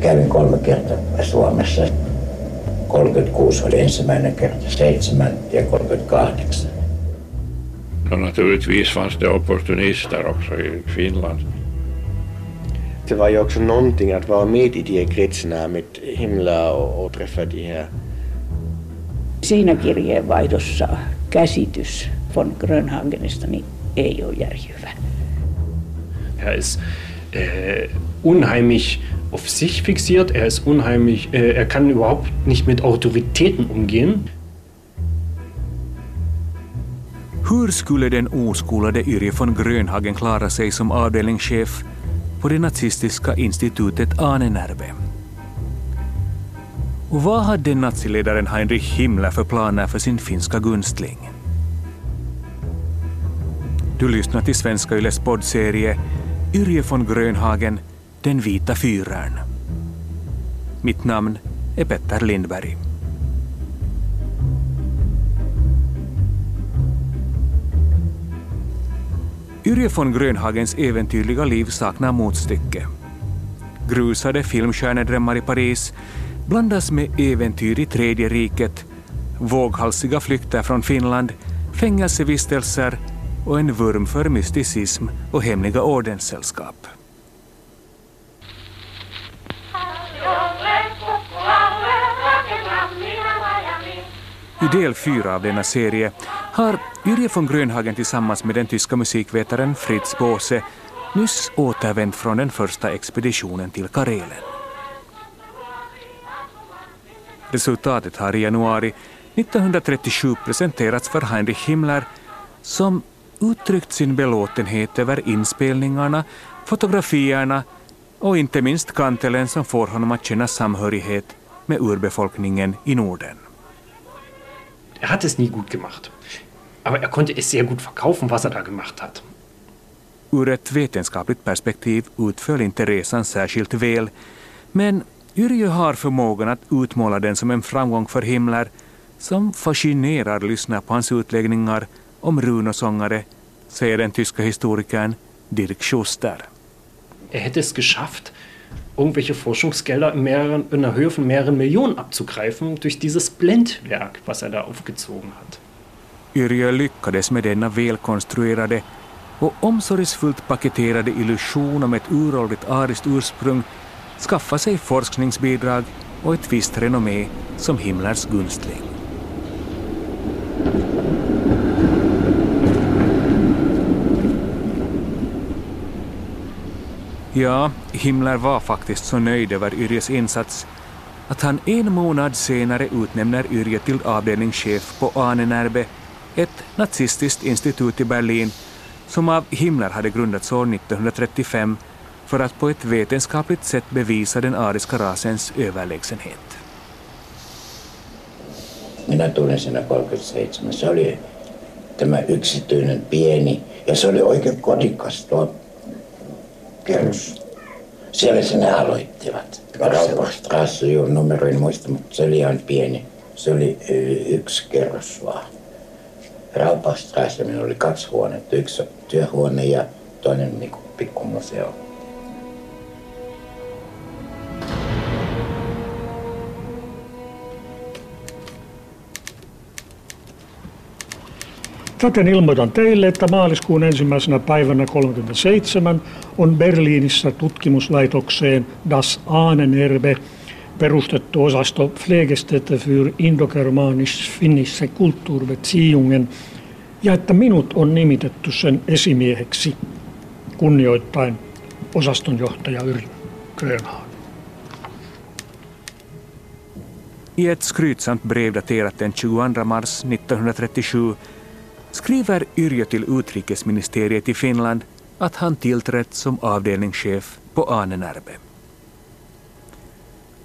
Kävin kolme kertaa Suomessa. 36 oli ensimmäinen kerta, 7 ja 38. Och naturligtvis fanns det opportunister också i Finland. Det var ju också någonting att vara med i de här kretsarna med Himmler och, och träffa de här. Siinä kirjeenvaihdossa käsitys von Grönhagenista niin ei ole järjyvä. Er ist äh, unheimlich auf sich fixiert, er ist unheimlich, äh, er kann überhaupt nicht mit Autoritäten umgehen. Hur skulle den oskolade Yrje von Grönhagen klara sig som avdelningschef på det nazistiska institutet Ahnenerbe? Och vad hade naziledaren Heinrich Himmler för planer för sin finska gunstling? Du lyssnar till Svenska Yles poddserie Yrje von Grönhagen, den vita fyrern. Mitt namn är Petter Lindberg. Yrje von Grönhagens äventyrliga liv saknar motstycke. Grusade filmstjärnedrömmar i Paris blandas med äventyr i Tredje riket, våghalsiga flykter från Finland, fängelsevistelser och en vurm för mysticism och hemliga ordenssällskap. I del fyra av denna serie har Yrje von Grönhagen tillsammans med den tyska musikvetaren Fritz Bose nyss återvänt från den första expeditionen till Karelen. Resultatet har i januari 1937 presenterats för Heinrich Himmler som uttryckt sin belåtenhet över inspelningarna, fotografierna och inte minst kantelen som får honom att känna samhörighet med urbefolkningen i Norden. Er hat es nie gut gemacht. Aber er konnte es sehr gut verkaufen, was er da gemacht hat. Ur ett vetenskapligt perspektiv utföll inte resan särskilt väl, men Yrjö har förmågan att utmåla den som en framgång för Himmler som fascinerar lyssnare på hans utläggningar om runosångare, säger den tyska historikern Dirk Schuster. Er hätte es geschafft, irgendwelche Forschungsgelder in, mehreren, in einer Höhe von mehreren Millionen abzugreifen durch dieses Blendwerk, was er da aufgezogen hat. Yrjö lyckades med denna välkonstruerade och omsorgsfullt paketerade illusion om ett uråldrigt ariskt ursprung skaffa sig forskningsbidrag och ett visst renommé som Himmlers gunstling. Ja, Himmler var faktiskt så nöjd över Yrjes insats att han en månad senare utnämner Yrje till avdelningschef på Ahnenerbe, ett nazistiskt institut i Berlin som av Himmler hade grundats år 1935 för att på ett vetenskapligt sätt bevisa den ariska rasens överlägsenhet. Minä tulin siinä 37. Se oli tämä yksityinen pieni ja se oli oikein kodikas tuo kerros. Siellä sen ne aloittivat. Raupastrasse, joo, numero en muista, mutta se oli ihan pieni. Se oli yksi kerros vaan. Raupastrasse, minulla oli kaksi huonetta. Yksi työhuone ja toinen niin pikkumuseo. Täten ilmoitan teille, että maaliskuun ensimmäisenä päivänä 37 on Berliinissä tutkimuslaitokseen Das Ahnenerbe perustettu osasto Pflegestätte für Indogermanisch-Finnische Kulturbeziehungen ja että minut on nimitetty sen esimieheksi kunnioittain osastonjohtaja Yri Grönhagen. I ett skrytsamt brev daterat den 22 mars 1937 skriver Yrjö till utrikesministeriet i Finland att han tillträtt som avdelningschef på Ahnenerbe.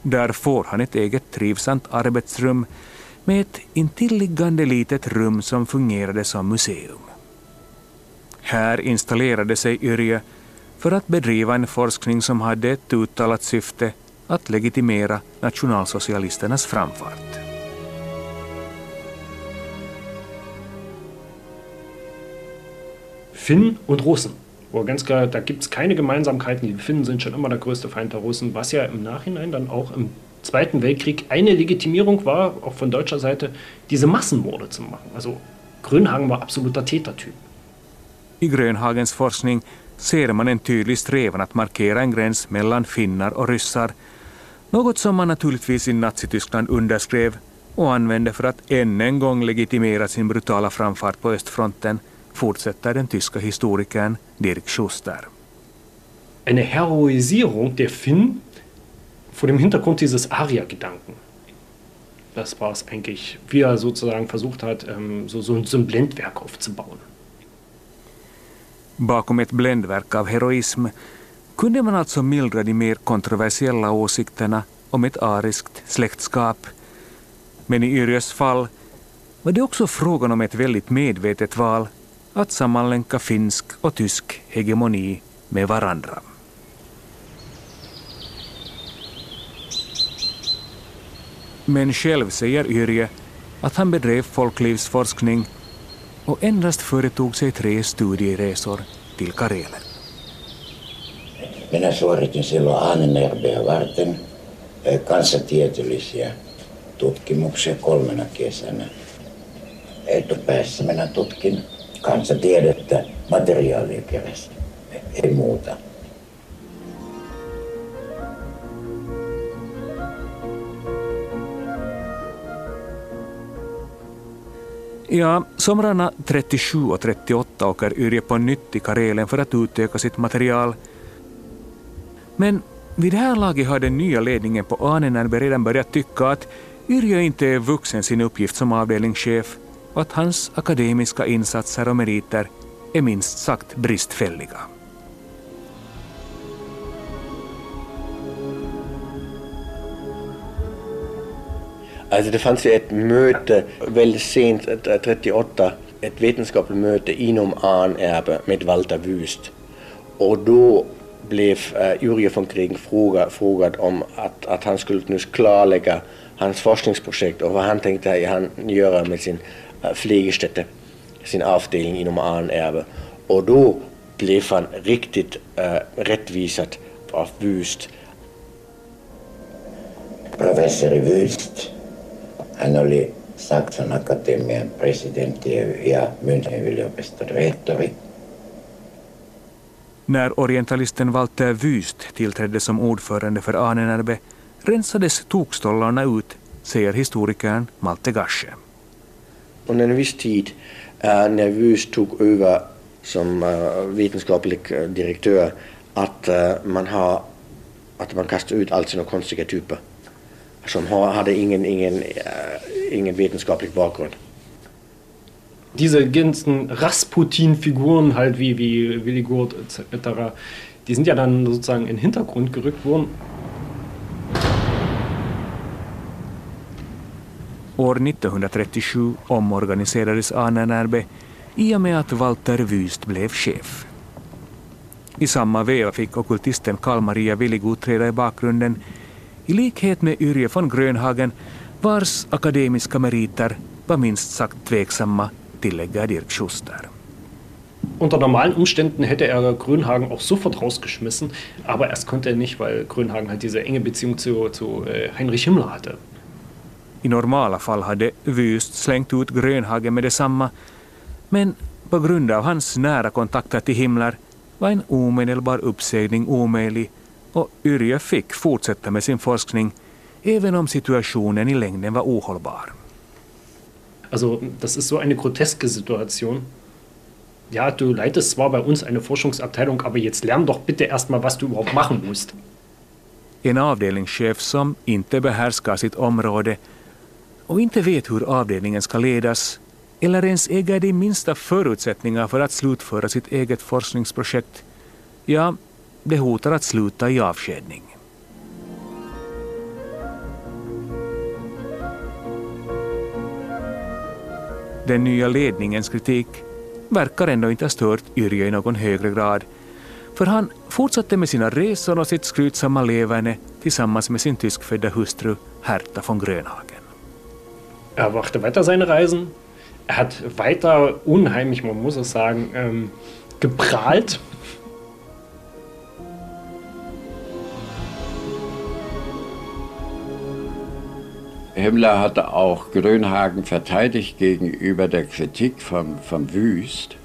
Där får han ett eget trivsamt arbetsrum med ett intilliggande litet rum som fungerade som museum. Här installerade sig Yrjö för att bedriva en forskning som hade ett uttalat syfte att legitimera nationalsocialisternas framfart. Finnen und Russen wo ganz klar, da gibt es keine Gemeinsamkeiten, die Finnen sind schon immer der größte Feind der Russen, was ja im Nachhinein dann auch im Zweiten Weltkrieg eine Legitimierung war, auch von deutscher Seite, diese Massenmorde zu machen. Also Grönhagen var absoluta Tätertyp. I Grönhagens forskning ser man en tydlig strävan att markera en gräns mellan finnar och ryssar, något som man naturligtvis i Nazityskland underskrev och använde för att än en gång legitimera sin brutala framfart på östfronten, fortsätter den tyska historikern Dirk Schuster. Eine Heroisierung der Finn vor dem Hintergrund dieses Aria-Gedanken. Das war es eigentlich, wie er sozusagen versucht hat, ähm, so, so, so ein Blendwerk aufzubauen. Bakom ett bländverk av heroism kunde man alltså mildra de mer kontroversiella åsikterna om ett ariskt släktskap. Men i Yrjös fall var det också frågan om ett väldigt medvetet val att sammanlänka finsk och tysk hegemoni med varandra. Men själv säger Yrje att han bedrev folklivsforskning och endast företog sig tre studieresor till Karelen. Minä suoritin silloin Ahnenerbeä varten kansatieteellisiä tutkimuksia kolmena kesänä. Etupäässä minä tutkin kansatiedettä materiaalia kerästä, ei muuta. Ja, somrarna 37 och 38 åker Yrje på nytt till Karelen för att utöka sitt material. Men vid det här laget har den nya ledningen på Ahnenerbe redan börjat tycka att Yrjö inte är vuxen sin uppgift som avdelningschef och att hans akademiska insatser och meriter är minst sagt bristfälliga. Alltså det fanns ju ett möte väldigt sent, 38, ett vetenskapligt möte inom Arnerbe med Walter Wüst. Och då blev eh, Jurje von Kriegen fråga, frågad om att, att han skulle nu klarlägga hans forskningsprojekt och vad han tänkte han göra med sin Pflegestätte, sin avdelning inom Arnerbe. Och då blev han riktigt uh, rättvisad av Wüst. Professori Wüst Hän oli Saksan Akatemian presidentti ja Münchenin yliopiston rehtori. När orientalisten Walter Wüst tillträdde som ordförande för Ahnenerbe rensades tokstollarna ut, säger historikern Malte Gasche. Under en viss tid äh, när Wüst tog över som äh, vetenskaplig äh, direktör att man har att man kastar ut allt sina konstiga typer som hade ingen, ingen, äh, ingen vetenskaplig Bakgrund. Diese ganzen Rasputin-Figuren halt wie, wie Gurt etc., die sind ja dann sozusagen in den Hintergrund gerückt worden. År 1937 omorganiserades Ahnenerbe i och med att Walter Wüst blev chef. I samma veva fick okultisten Karl-Maria Willigut träda i bakgrunden i likhet med Yrje von Grönhagen vars akademiska meriter var minst sagt tveksamma, tillägger Dirk Schuster. Unter normalen Umständen hätte er Grönhagen auch sofort rausgeschmissen, aber erst konnte er nicht, weil Grönhagen halt diese enge Beziehung zu, zu äh, Heinrich Himmler hatte. I normala fall hade Wüst slängt ut Grönhagen med detsamma, men på grund av hans nära kontakter till Himmler var en omedelbar uppsägning omöjlig och Yrje fick fortsätta med sin forskning även om situationen i längden var ohållbar. Also das ist so eine groteske Situation. Ja, du leitest zwar bei uns eine Forschungsabteilung, aber jetzt lern doch bitte erstmal, was du überhaupt machen musst. En avdelningschef som inte behärskar sitt område och inte vet hur avdelningen ska ledas eller ens äger de minsta förutsättningar för att slutföra sitt eget forskningsprojekt, ja, det hotar att sluta i avskedning. Den nya ledningens kritik verkar ändå inte ha stört Yrjö i någon högre grad, för han fortsatte med sina resor och sitt skrytsamma leverne tillsammans med sin tyskfödda hustru Herta von Grönhagen. Er machte weiter seine Reisen. Er hat weiter unheimlich, man muss es sagen, ähm, geprahlt. Himmler hatte auch Grönhagen verteidigt gegenüber der Kritik vom, vom Wüst.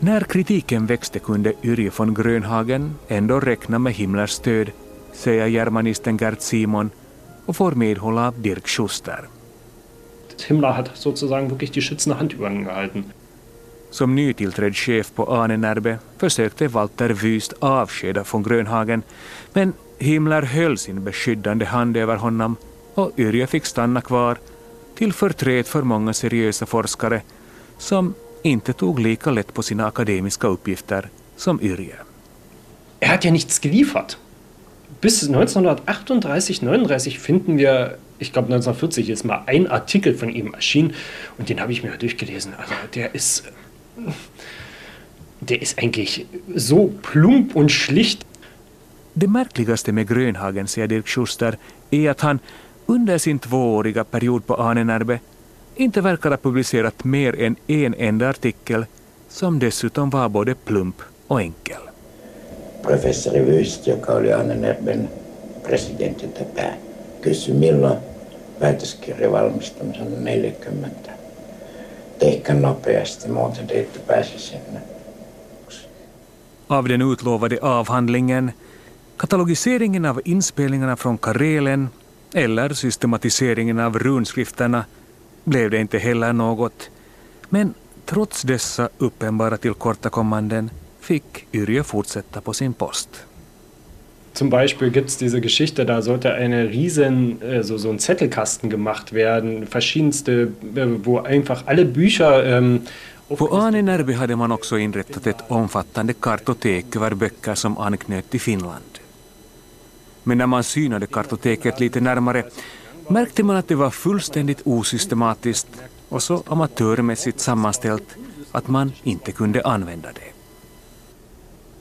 När kritiken växte kunde Yrje von Grönhagen ändå räkna med Himmlers stöd, säger germanisten Gerd Simon och får medhåll Dirk Schuster. Himmler hat sozusagen wirklich die schützende Hand über ihn gehalten. Som nytillträdd chef på Anenärbe försökte Walter Wüst avskeda von Grönhagen, men Himmler höll sin beskyddande hand över honom och Yrje fick stanna kvar till förtret för många seriösa forskare som inte tog lika lätt på sina akademiska uppgifter som Yrje. Er hat ja nichts geliefert. Bis 1938, 39 finden wir, ich glaube 1940 ist mal ein Artikel von ihm erschienen und den habe ich mir durchgelesen. Also der ist, der ist eigentlich so plump und schlicht. Det märkligaste med Grönhagen, säger Dirk Schuster, är att han under sin tvååriga period på Anenärbe inte verkar ha publicerat mer än en enda artikel som dessutom var både plump och enkel. Professori Wüst, joka oli Anenärben presidentti tätä, kysyi milloin väitöskirja valmistumisen 40. Tehkää nopeasti, muuten te ette pääse sinne. Av den utlovade avhandlingen, katalogiseringen av inspelningarna från Karelen eller systematiseringen av runskrifterna blev det inte heller något. Men trots dessa uppenbara tillkortakommanden fick Yrje fortsätta på sin post. Zum Beispiel gibt es diese Geschichte, da sollte eine riesen, äh, so, so ein Zettelkasten gemacht werden, verschiedenste, äh, wo einfach alle Bücher ähm, På Anenärby hade man också inrättat ett omfattande kartotek över böcker som anknöt till Finland. Men när man synade kartoteket lite närmare märkte man att det var fullständigt osystematiskt och så amatörmässigt sammanställt att man inte kunde använda det.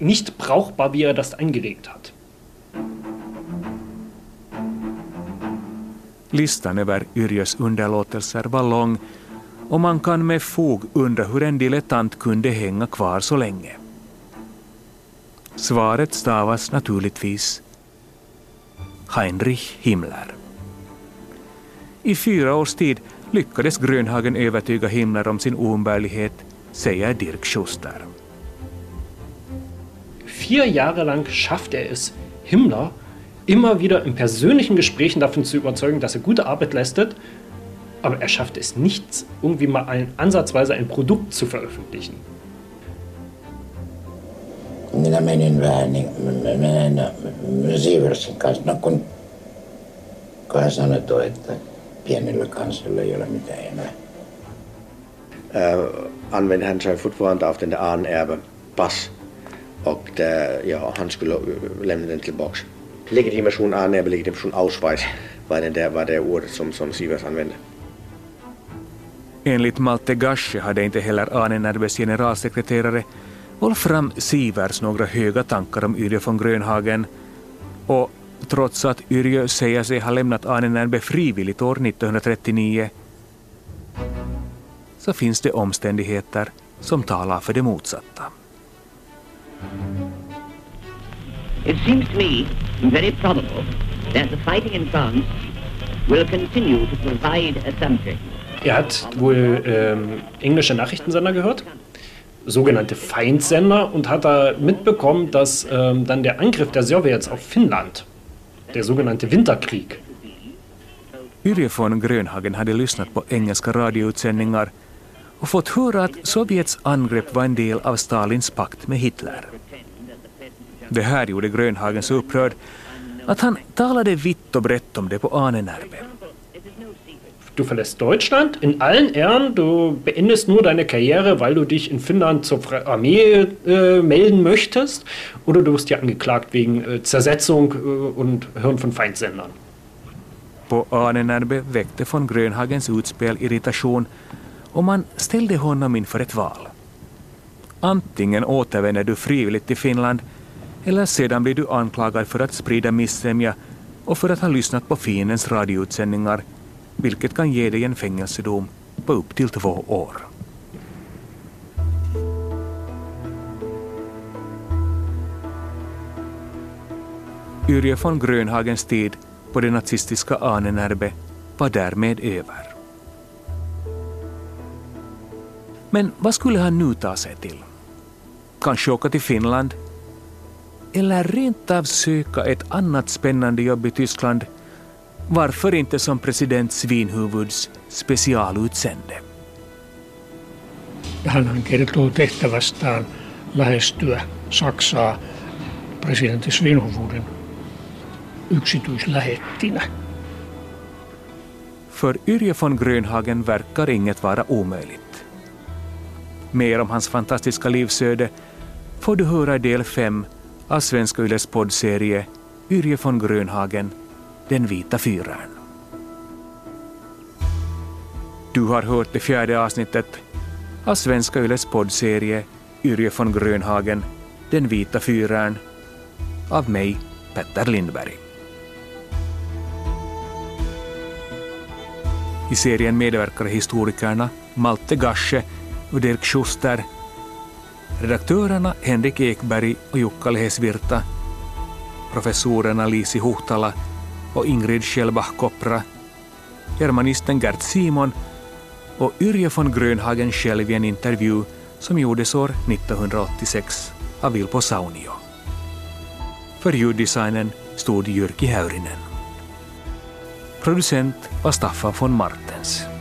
nicht brauchbar, wie er das angelegt hat. Listan över Yrjös underlåtelser var lång och man kan med fog undra hur en dilettant kunde hänga kvar så länge. Svaret stavas naturligtvis Heinrich Himmler. I fyra års tid lyckades Grönhagen övertyga Himmler om sin oumbärlighet, säger Dirk Schuster. Vier Jahre lang schaffte er es, Himmler immer wieder in persönlichen Gesprächen davon zu überzeugen, dass er gute Arbeit leistet, aber er schafft es nicht, irgendwie mal ein, ansatzweise ein Produkt zu veröffentlichen. Minä menin vähän niin, menen Siiversin kanssa, no kun, kun hän sanoi, tuo, että pienillä kansilla ei ole mitään enää. Äh, använde han sig fortfarande av den där Arnerbe pass och där, ja, han skulle lämna den tillbaks. Legitimation annehmen, legitimation Ausweis var, den där, var det ordet som, som Sivers använde. Enligt Malte Gasche hade inte heller ANNRBs generalsekreterare Wolfram Sivers några höga tankar om Yrjö von Grönhagen och trots att Yrjö säger sig ha lämnat ANNRB frivilligt år 1939 så finns det omständigheter som talar för det motsatta. It seems to me very probable that the fighting in France will continue to provide a subject. Er hat wohl ähm, englische Nachrichtensender gehört, sogenannte Feindsender, und hat da mitbekommen, dass ähm, dann der Angriff der Sowjets auf Finnland, der sogenannte Winterkrieg, Yrje von Grönhagen hade lyssnat på engelska radioutsändningar och fått höra att Sovjets angrepp var en del av Stalins pakt med Hitler. Det här gjorde Grönhagen så upprörd att han talade vitt och brett om det på Anenärbe. Du verlässt Deutschland in allen Ehren, du beendest nur deine Karriere, weil du dich in Finnland zur Armee äh, melden möchtest, oder du wirst ja angeklagt wegen äh, Zersetzung äh, und Hören von Feindsändern. På Anenärbe väckte von Grönhagens utspel irritation och man ställde honom inför ett val. Antingen återvänder du frivilligt till Finland eller sedan blir du anklagad för att sprida missämja och för att ha lyssnat på fiendens radioutsändningar vilket kan ge dig en fängelsedom på upp till två år. Yrje von Grönhagens tid på det nazistiska Ahnenerbe var därmed över. Men vad skulle han nu ta sig till? Kanske åka till Finland? Eller rent av söka ett annat spännande jobb i Tyskland? Varför inte som president Svinhuvuds specialutsände? Hän kertoo tehtävästään lähestyä Saksaa presidentti Svinhuvuden yksityislähettinä. För Yrje von Grönhagen verkar inget vara omöjligt. Mer om hans fantastiska livsöde får du höra i del 5 av Svenska Yles poddserie Yrje von Grönhagen, Den vita fyraren. Du har hört det fjärde avsnittet av Svenska Yles poddserie Yrje von Grönhagen, Den vita fyraren av mig, Petter Lindberg. I serien medverkar historikerna Malte Gasche och Dirk Schuster, redaktörerna Henrik Ekberg och Jukka Lehesvirta, professorerna Lisi Huhtala och Ingrid Schellbach-Koppra, germanisten Gert Simon och Yrje von Grönhagen själv i en intervju som gjordes år 1986 av Vilpo Saunio. För ljuddesignen stod Jyrki Häyrinen. Producent var Staffan von Martens.